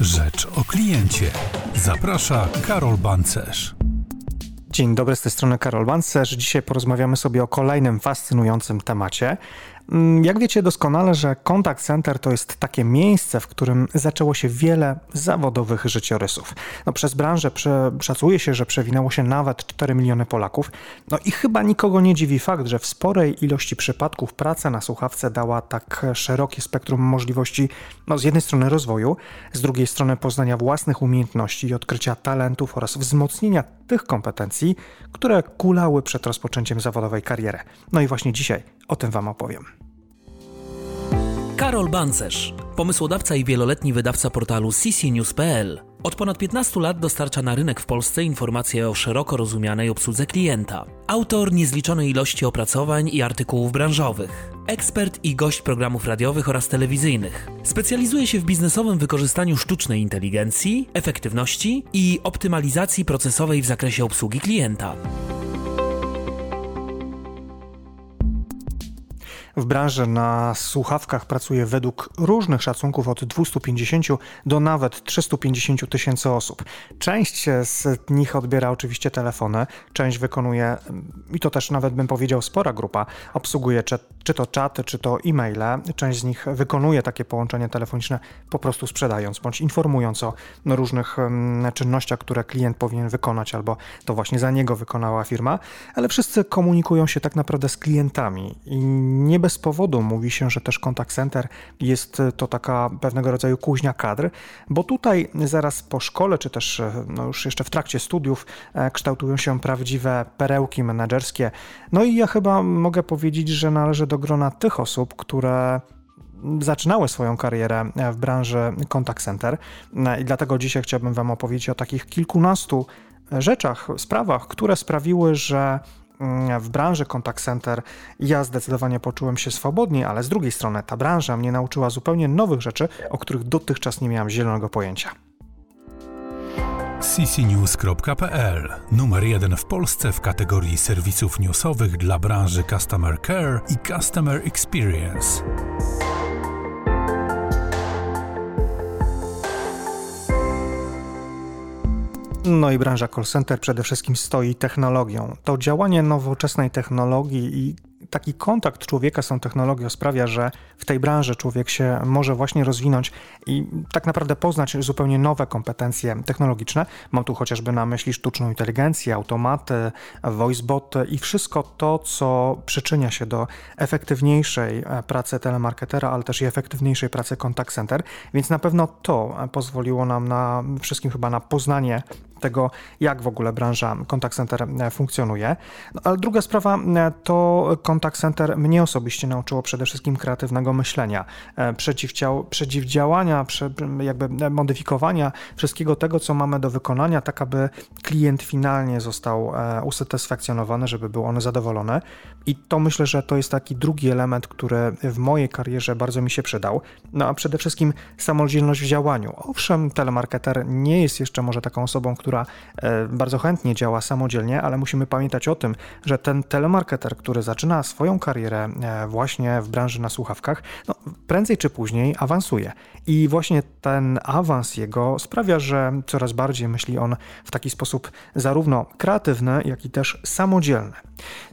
Rzecz o kliencie. Zaprasza Karol Bancerz. Dzień dobry, z tej strony Karol Bancerz. Dzisiaj porozmawiamy sobie o kolejnym fascynującym temacie, jak wiecie doskonale, że Contact Center to jest takie miejsce, w którym zaczęło się wiele zawodowych życiorysów. No, przez branżę prze, szacuje się, że przewinęło się nawet 4 miliony Polaków. No i chyba nikogo nie dziwi fakt, że w sporej ilości przypadków praca na słuchawce dała tak szerokie spektrum możliwości, no, z jednej strony rozwoju, z drugiej strony poznania własnych umiejętności i odkrycia talentów oraz wzmocnienia tych kompetencji, które kulały przed rozpoczęciem zawodowej kariery. No i właśnie dzisiaj o tym Wam opowiem. Karol Bancerz, pomysłodawca i wieloletni wydawca portalu ccnews.pl. Od ponad 15 lat dostarcza na rynek w Polsce informacje o szeroko rozumianej obsłudze klienta. Autor niezliczonej ilości opracowań i artykułów branżowych. Ekspert i gość programów radiowych oraz telewizyjnych. Specjalizuje się w biznesowym wykorzystaniu sztucznej inteligencji, efektywności i optymalizacji procesowej w zakresie obsługi klienta. W branży na słuchawkach pracuje według różnych szacunków od 250 do nawet 350 tysięcy osób. Część z nich odbiera oczywiście telefony, część wykonuje, i to też nawet bym powiedział spora grupa, obsługuje czy, czy to czaty, czy to e-maile. Część z nich wykonuje takie połączenie telefoniczne po prostu sprzedając, bądź informując o różnych czynnościach, które klient powinien wykonać, albo to właśnie za niego wykonała firma, ale wszyscy komunikują się tak naprawdę z klientami i nie bez powodu mówi się, że też contact center jest to taka pewnego rodzaju kuźnia kadr, bo tutaj zaraz po szkole, czy też no już jeszcze w trakcie studiów e, kształtują się prawdziwe perełki menedżerskie. No i ja chyba mogę powiedzieć, że należę do grona tych osób, które zaczynały swoją karierę w branży contact center i dlatego dzisiaj chciałbym Wam opowiedzieć o takich kilkunastu rzeczach, sprawach, które sprawiły, że Mm, w branży contact center ja zdecydowanie poczułem się swobodniej, ale z drugiej strony ta branża mnie nauczyła zupełnie nowych rzeczy, o których dotychczas nie miałem zielonego pojęcia. ccnews.pl Numer jeden w Polsce w kategorii serwisów newsowych dla branży Customer Care i Customer Experience. No i branża call center przede wszystkim stoi technologią. To działanie nowoczesnej technologii i taki kontakt człowieka z tą technologią sprawia, że w tej branży człowiek się może właśnie rozwinąć i tak naprawdę poznać zupełnie nowe kompetencje technologiczne. Mam tu chociażby na myśli sztuczną inteligencję, automaty, voiceboty i wszystko to, co przyczynia się do efektywniejszej e, pracy telemarketera, ale też i efektywniejszej pracy contact center, więc na pewno to pozwoliło nam na wszystkim chyba na poznanie tego, jak w ogóle branża contact center e, funkcjonuje. No, ale druga sprawa e, to contact center mnie osobiście nauczyło przede wszystkim kreatywnego myślenia, e, przeciwdziałania, jakby modyfikowania wszystkiego tego, co mamy do wykonania, tak aby klient finalnie został usatysfakcjonowany, żeby był on zadowolony. I to myślę, że to jest taki drugi element, który w mojej karierze bardzo mi się przydał. No a przede wszystkim samodzielność w działaniu. Owszem, telemarketer nie jest jeszcze może taką osobą, która która e, bardzo chętnie działa samodzielnie, ale musimy pamiętać o tym, że ten telemarketer, który zaczyna swoją karierę e, właśnie w branży na słuchawkach, no, prędzej czy później awansuje. I właśnie ten awans jego sprawia, że coraz bardziej myśli on w taki sposób zarówno kreatywny, jak i też samodzielny.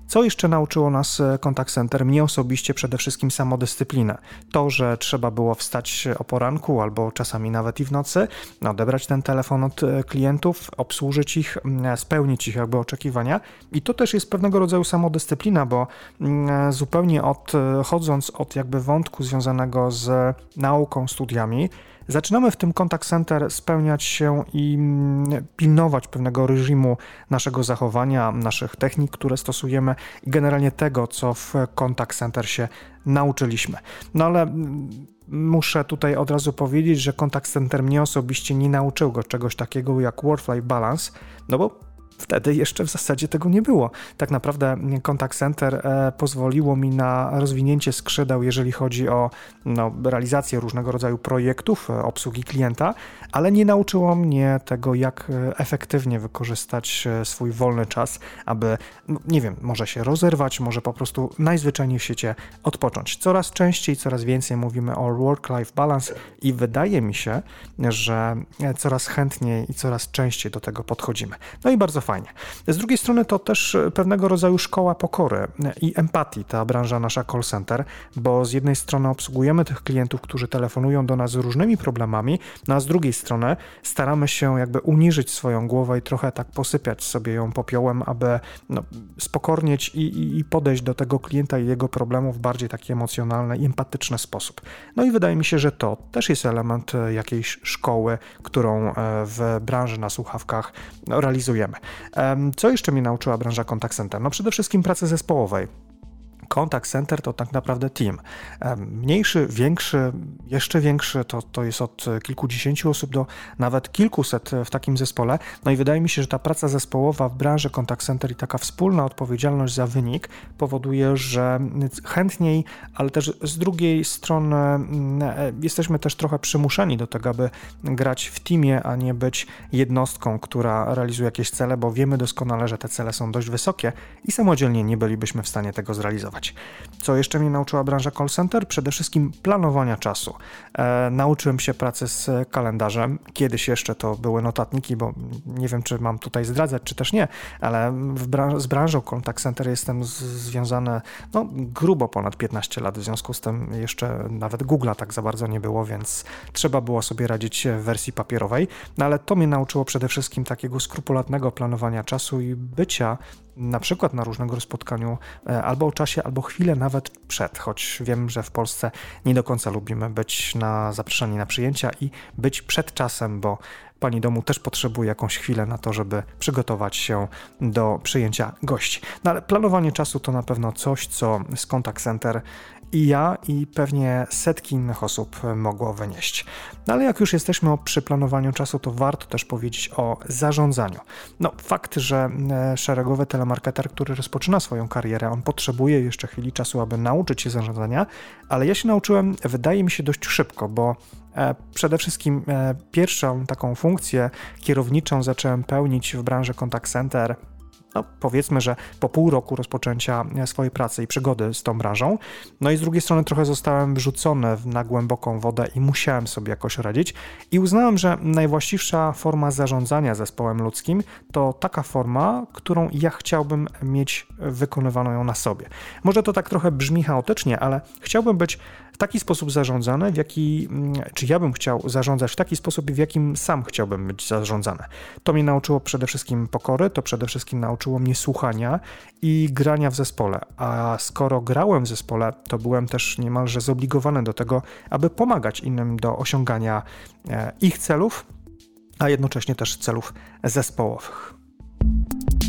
Co jeszcze nauczyło nas e, Contact Center? Mnie osobiście przede wszystkim samodyscyplinę. To, że trzeba było wstać o poranku albo czasami nawet i w nocy, odebrać ten telefon od e, obsłużyć ich, spełnić ich jakby oczekiwania. I to też jest pewnego rodzaju samodyscyplina, bo zupełnie odchodząc od jakby wątku związanego z nauką, studiami, Zaczynamy w tym contact center spełniać się i pilnować pewnego reżimu naszego zachowania, naszych technik, które stosujemy i generalnie tego, co w contact center się nauczyliśmy. No ale muszę tutaj od razu powiedzieć, że contact center mnie osobiście nie nauczył go czegoś takiego jak work-life balance, no bo wtedy jeszcze w zasadzie tego nie było. Tak naprawdę Contact Center e, pozwoliło mi na rozwinięcie skrzydeł, jeżeli chodzi o no, realizację różnego rodzaju projektów, e, obsługi klienta, ale nie nauczyło mnie tego, jak e, efektywnie wykorzystać swój wolny czas, aby, no, nie wiem, może się rozerwać, może po prostu najzwyczajniej w świecie odpocząć. Coraz częściej, coraz więcej mówimy o work-life balance i wydaje mi się, że coraz chętniej i coraz częściej do tego podchodzimy. No i bardzo fajnie. Z drugiej strony to też pewnego rodzaju szkoła pokory i empatii, ta branża nasza call center, bo z jednej strony obsługujemy tych klientów, którzy telefonują do nas z różnymi problemami, no a z drugiej strony staramy się jakby uniżyć swoją głowę i trochę tak posypiać sobie ją popiołem, aby no, spokornieć i, i podejść do tego klienta i jego problemów w bardziej taki emocjonalny i empatyczny sposób. No i wydaje mi się, że to też jest element jakiejś szkoły, którą e, w branży na słuchawkach realizujemy. Co jeszcze mnie nauczyła branża contact center? No przede wszystkim pracy zespołowej. Contact Center to tak naprawdę team. Mniejszy, większy, jeszcze większy to, to jest od kilkudziesięciu osób do nawet kilkuset w takim zespole. No i wydaje mi się, że ta praca zespołowa w branży Contact Center i taka wspólna odpowiedzialność za wynik powoduje, że chętniej, ale też z drugiej strony mm, e, jesteśmy też trochę przymuszeni do tego, aby grać w teamie, a nie być jednostką, która realizuje jakieś cele, bo wiemy doskonale, że te cele są dość wysokie i samodzielnie nie bylibyśmy w stanie tego zrealizować. Co jeszcze mnie nauczyła branża call center? Przede wszystkim planowania czasu. E, nauczyłem się pracy z kalendarzem. Kiedyś jeszcze to były notatniki, bo nie wiem, czy mam tutaj zdradzać, czy też nie, ale z branżą contact center jestem związany no, grubo ponad 15 lat, w związku z tym jeszcze nawet Google'a tak za bardzo nie było, więc trzeba było sobie radzić w wersji papierowej. No ale to mnie nauczyło przede wszystkim takiego skrupulatnego planowania czasu i bycia na przykład na różnego spotkaniu e, albo o czasie, albo chwilę nawet przed, choć wiem, że w Polsce nie do końca lubimy być na zapraszani na przyjęcia i być przed czasem, bo pani domu też potrzebuje jakąś chwilę na to, żeby przygotować się do przyjęcia gości. No ale planowanie czasu to na pewno coś, co z Contact Center i ja, i pewnie setki innych osób mogło wynieść. No ale jak już jesteśmy przy planowaniu czasu, to warto też powiedzieć o zarządzaniu. No, fakt, że e, szeregowy telemarketer, który rozpoczyna swoją karierę, on potrzebuje jeszcze chwili czasu, aby nauczyć się zarządzania, ale ja się nauczyłem, wydaje mi się, dość szybko, bo e, Przede wszystkim e, pierwszą taką funkcję kierowniczą zacząłem pełnić w branży contact center no, powiedzmy, że po pół roku rozpoczęcia swojej pracy i przygody z tą branżą. No i z drugiej strony trochę zostałem wrzucony na głęboką wodę i musiałem sobie jakoś radzić. I uznałem, że najwłaściwsza forma zarządzania zespołem ludzkim to taka forma, którą ja chciałbym mieć wykonywaną ją na sobie. Może to tak trochę brzmi chaotycznie, ale chciałbym być w taki sposób zarządzany, w jaki, mm, czy ja bym chciał zarządzać w taki sposób, w jakim sam chciałbym być zarządzany. To mnie nauczyło przede wszystkim pokory, to przede wszystkim nauczyło mnie słuchania i grania w zespole. A skoro grałem w zespole, to byłem też niemalże zobligowany do tego, aby pomagać innym do osiągania e, ich celów, a jednocześnie też celów zespołowych.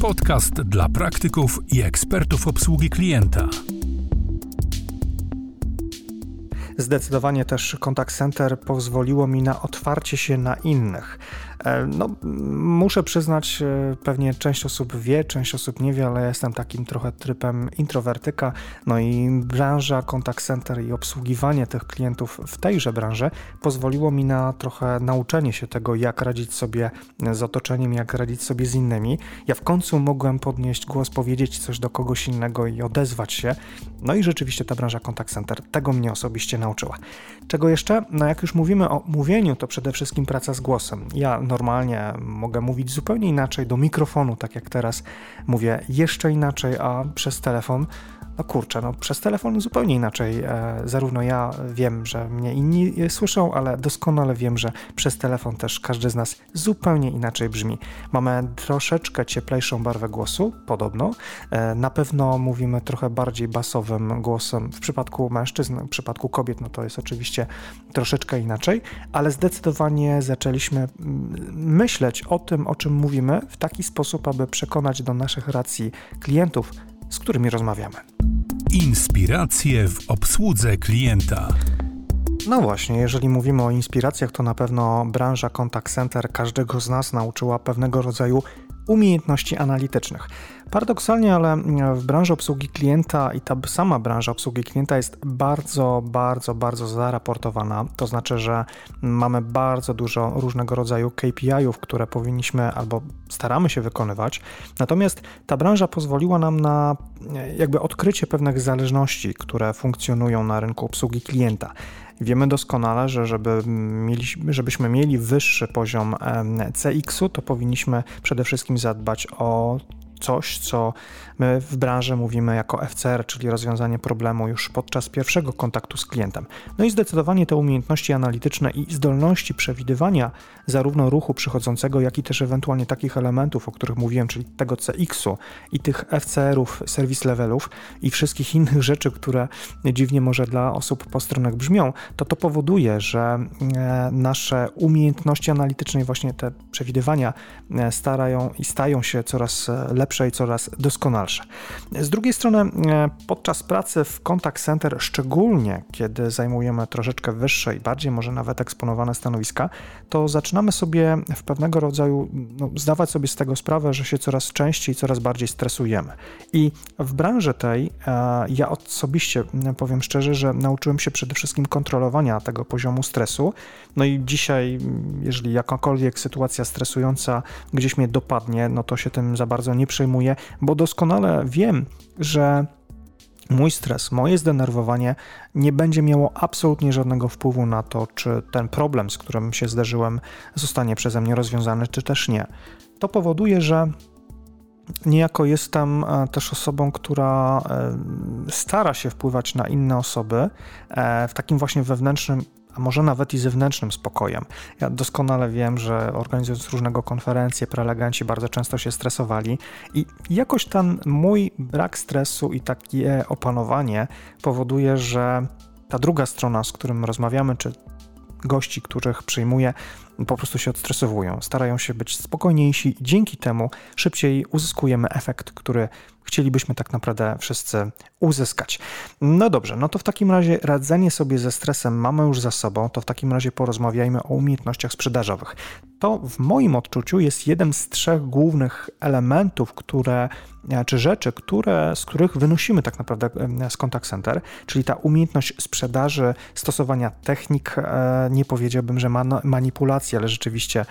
Podcast dla praktyków i ekspertów obsługi klienta. Zdecydowanie też Contact Center pozwoliło mi na otwarcie się na innych. E, no, muszę przyznać, e, pewnie część osób wie, część osób nie wie, ale jestem takim trochę trypem introwertyka. No i branża contact center i obsługiwanie tych klientów w tejże branży pozwoliło mi na trochę nauczenie się tego, jak radzić sobie z otoczeniem, jak radzić sobie z innymi. Ja w końcu mogłem podnieść głos, powiedzieć coś do kogoś innego i odezwać się. No i rzeczywiście ta branża contact center tego mnie osobiście nauczyła. Czego jeszcze? No jak już mówimy o mówieniu, to przede wszystkim praca z głosem. Ja normalnie mogę mówić zupełnie inaczej do mikrofonu, tak jak teraz mówię jeszcze inaczej, a przez telefon no kurczę, no przez telefon zupełnie inaczej. E, zarówno ja wiem, że mnie inni słyszą, ale doskonale wiem, że przez telefon też każdy z nas zupełnie inaczej brzmi. Mamy troszeczkę cieplejszą barwę głosu, podobno. E, na pewno mówimy trochę bardziej basowym głosem w przypadku mężczyzn, w przypadku kobiet, no to jest oczywiście troszeczkę inaczej, ale zdecydowanie zaczęliśmy myśleć o tym, o czym mówimy w taki sposób, aby przekonać do naszych racji klientów, z którymi rozmawiamy. Inspiracje w obsłudze klienta. No właśnie, jeżeli mówimy o inspiracjach, to na pewno branża contact center każdego z nas nauczyła pewnego rodzaju umiejętności analitycznych. Paradoksalnie, ale w branży obsługi klienta i ta sama branża obsługi klienta jest bardzo, bardzo, bardzo zaraportowana. To znaczy, że mamy bardzo dużo różnego rodzaju KPI-ów, które powinniśmy albo staramy się wykonywać. Natomiast ta branża pozwoliła nam na jakby odkrycie pewnych zależności, które funkcjonują na rynku obsługi klienta. Wiemy doskonale, że żeby mieli, żebyśmy mieli wyższy poziom CX-u, to powinniśmy przede wszystkim zadbać o coś, co my w branży mówimy jako FCR, czyli rozwiązanie problemu już podczas pierwszego kontaktu z klientem. No i zdecydowanie te umiejętności analityczne i zdolności przewidywania zarówno ruchu przychodzącego, jak i też ewentualnie takich elementów, o których mówiłem, czyli tego CX-u i tych FCR-ów, service levelów i wszystkich innych rzeczy, które dziwnie może dla osób postronnych brzmią, to to powoduje, że e, nasze umiejętności analityczne i właśnie te przewidywania e, starają i stają się coraz lepsze lepsze i coraz doskonalsze. Z drugiej strony, e, podczas pracy w contact center, szczególnie kiedy zajmujemy troszeczkę wyższe i bardziej może nawet eksponowane stanowiska, to zaczynamy sobie w pewnego rodzaju no, zdawać sobie z tego sprawę, że się coraz częściej, coraz bardziej stresujemy. I w branży tej e, ja osobiście powiem szczerze, że nauczyłem się przede wszystkim kontrolowania tego poziomu stresu. No i dzisiaj, jeżeli jakakolwiek sytuacja stresująca gdzieś mnie dopadnie, no to się tym za bardzo nie przejmuję, bo doskonale wiem, że mój stres, moje zdenerwowanie nie będzie miało absolutnie żadnego wpływu na to, czy ten problem, z którym się zderzyłem, zostanie przeze mnie rozwiązany, czy też nie. To powoduje, że niejako jestem e, też osobą, która e, stara się wpływać na inne osoby e, w takim właśnie wewnętrznym a może nawet i zewnętrznym spokojem. Ja doskonale wiem, że organizując różnego konferencje, prelegenci bardzo często się stresowali i jakoś ten mój brak stresu i takie opanowanie powoduje, że ta druga strona, z którym rozmawiamy, czy gości, których przyjmuję, po prostu się odstresowują, starają się być spokojniejsi dzięki temu szybciej uzyskujemy efekt, który chcielibyśmy tak naprawdę wszyscy uzyskać. No dobrze, no to w takim razie radzenie sobie ze stresem mamy już za sobą, to w takim razie porozmawiajmy o umiejętnościach sprzedażowych. To w moim odczuciu jest jeden z trzech głównych elementów, które czy rzeczy, które, z których wynosimy tak naprawdę e, z contact center, czyli ta umiejętność sprzedaży, stosowania technik, e, nie powiedziałbym, że manipulacji, ale rzeczywiście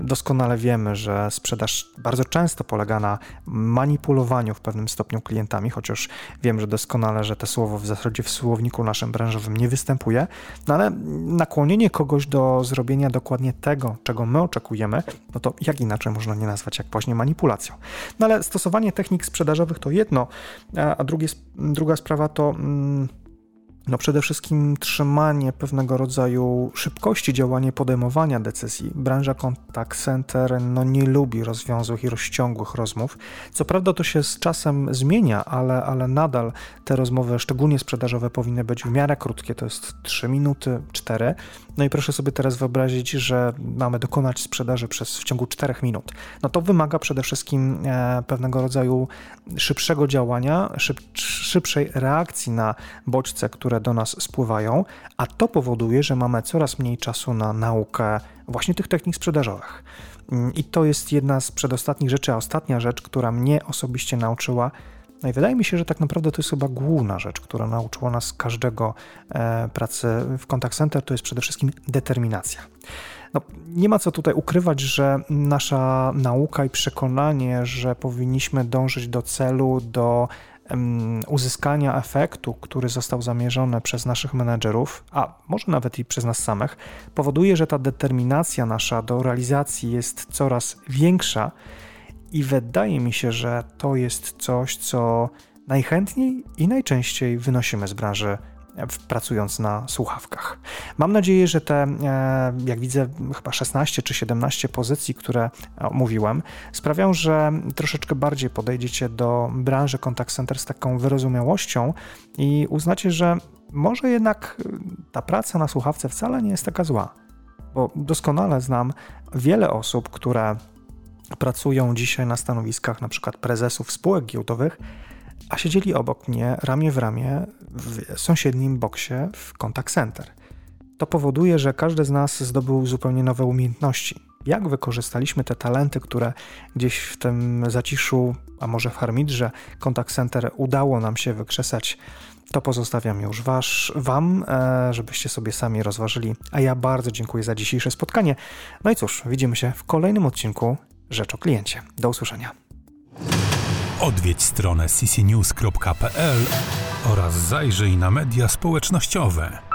doskonale wiemy, że sprzedaż bardzo często polega na manipulowaniu w pewnym stopniu klientami, chociaż wiem, że doskonale, że to słowo w zasadzie w słowniku naszym branżowym nie występuje, no ale nakłonienie kogoś do zrobienia dokładnie tego, czego my oczekujemy, no to jak inaczej można nie nazwać jak właśnie manipulacją. No ale stosowanie technik sprzedażowych to jedno, a drugie, druga sprawa to... Mm, no przede wszystkim trzymanie pewnego rodzaju szybkości działania podejmowania decyzji. Branża contact center no nie lubi rozwiązłych i rozciągłych rozmów. Co prawda to się z czasem zmienia, ale, ale nadal te rozmowy, szczególnie sprzedażowe, powinny być w miarę krótkie, to jest 3 minuty, 4. No i proszę sobie teraz wyobrazić, że mamy dokonać sprzedaży przez w ciągu 4 minut. No to wymaga przede wszystkim e, pewnego rodzaju szybszego działania, szyb, szybszej reakcji na bodźce, które które do nas spływają, a to powoduje, że mamy coraz mniej czasu na naukę właśnie tych technik sprzedażowych. Mm, I to jest jedna z przedostatnich rzeczy, a ostatnia rzecz, która mnie osobiście nauczyła. No i wydaje mi się, że tak naprawdę to jest chyba główna rzecz, która nauczyła nas każdego e, pracy w contact center, to jest przede wszystkim determinacja. No, nie ma co tutaj ukrywać, że nasza nauka i przekonanie, że powinniśmy dążyć do celu, do uzyskania efektu, który został zamierzony przez naszych menedżerów, a może nawet i przez nas samych, powoduje, że ta determinacja nasza do realizacji jest coraz większa i wydaje mi się, że to jest coś, co najchętniej i najczęściej wynosimy z branży pracując na słuchawkach. Mam nadzieję, że te, e, jak widzę, chyba 16 czy 17 pozycji, które mówiłem, sprawią, że troszeczkę bardziej podejdziecie do branży contact center z taką wyrozumiałością i uznacie, że może jednak ta praca na słuchawce wcale nie jest taka zła. Bo doskonale znam wiele osób, które pracują dzisiaj na stanowiskach przykład prezesów spółek giełdowych, a siedzieli obok mnie ramię w ramię w sąsiednim boksie w contact center. to powoduje, że każdy z nas zdobył zupełnie nowe umiejętności. Jak wykorzystaliśmy te talenty, które gdzieś w tym zaciszu, a może w harmidrze Contact Center udało nam się wykrzesać, to pozostawiam już wasz, Wam, e, żebyście sobie sami rozważyli. A ja bardzo dziękuję za dzisiejsze spotkanie. No i cóż, widzimy się w kolejnym odcinku Rzecz o Kliencie. Do usłyszenia. Odwiedź stronę ccnews.pl oraz zajrzyj na media społecznościowe.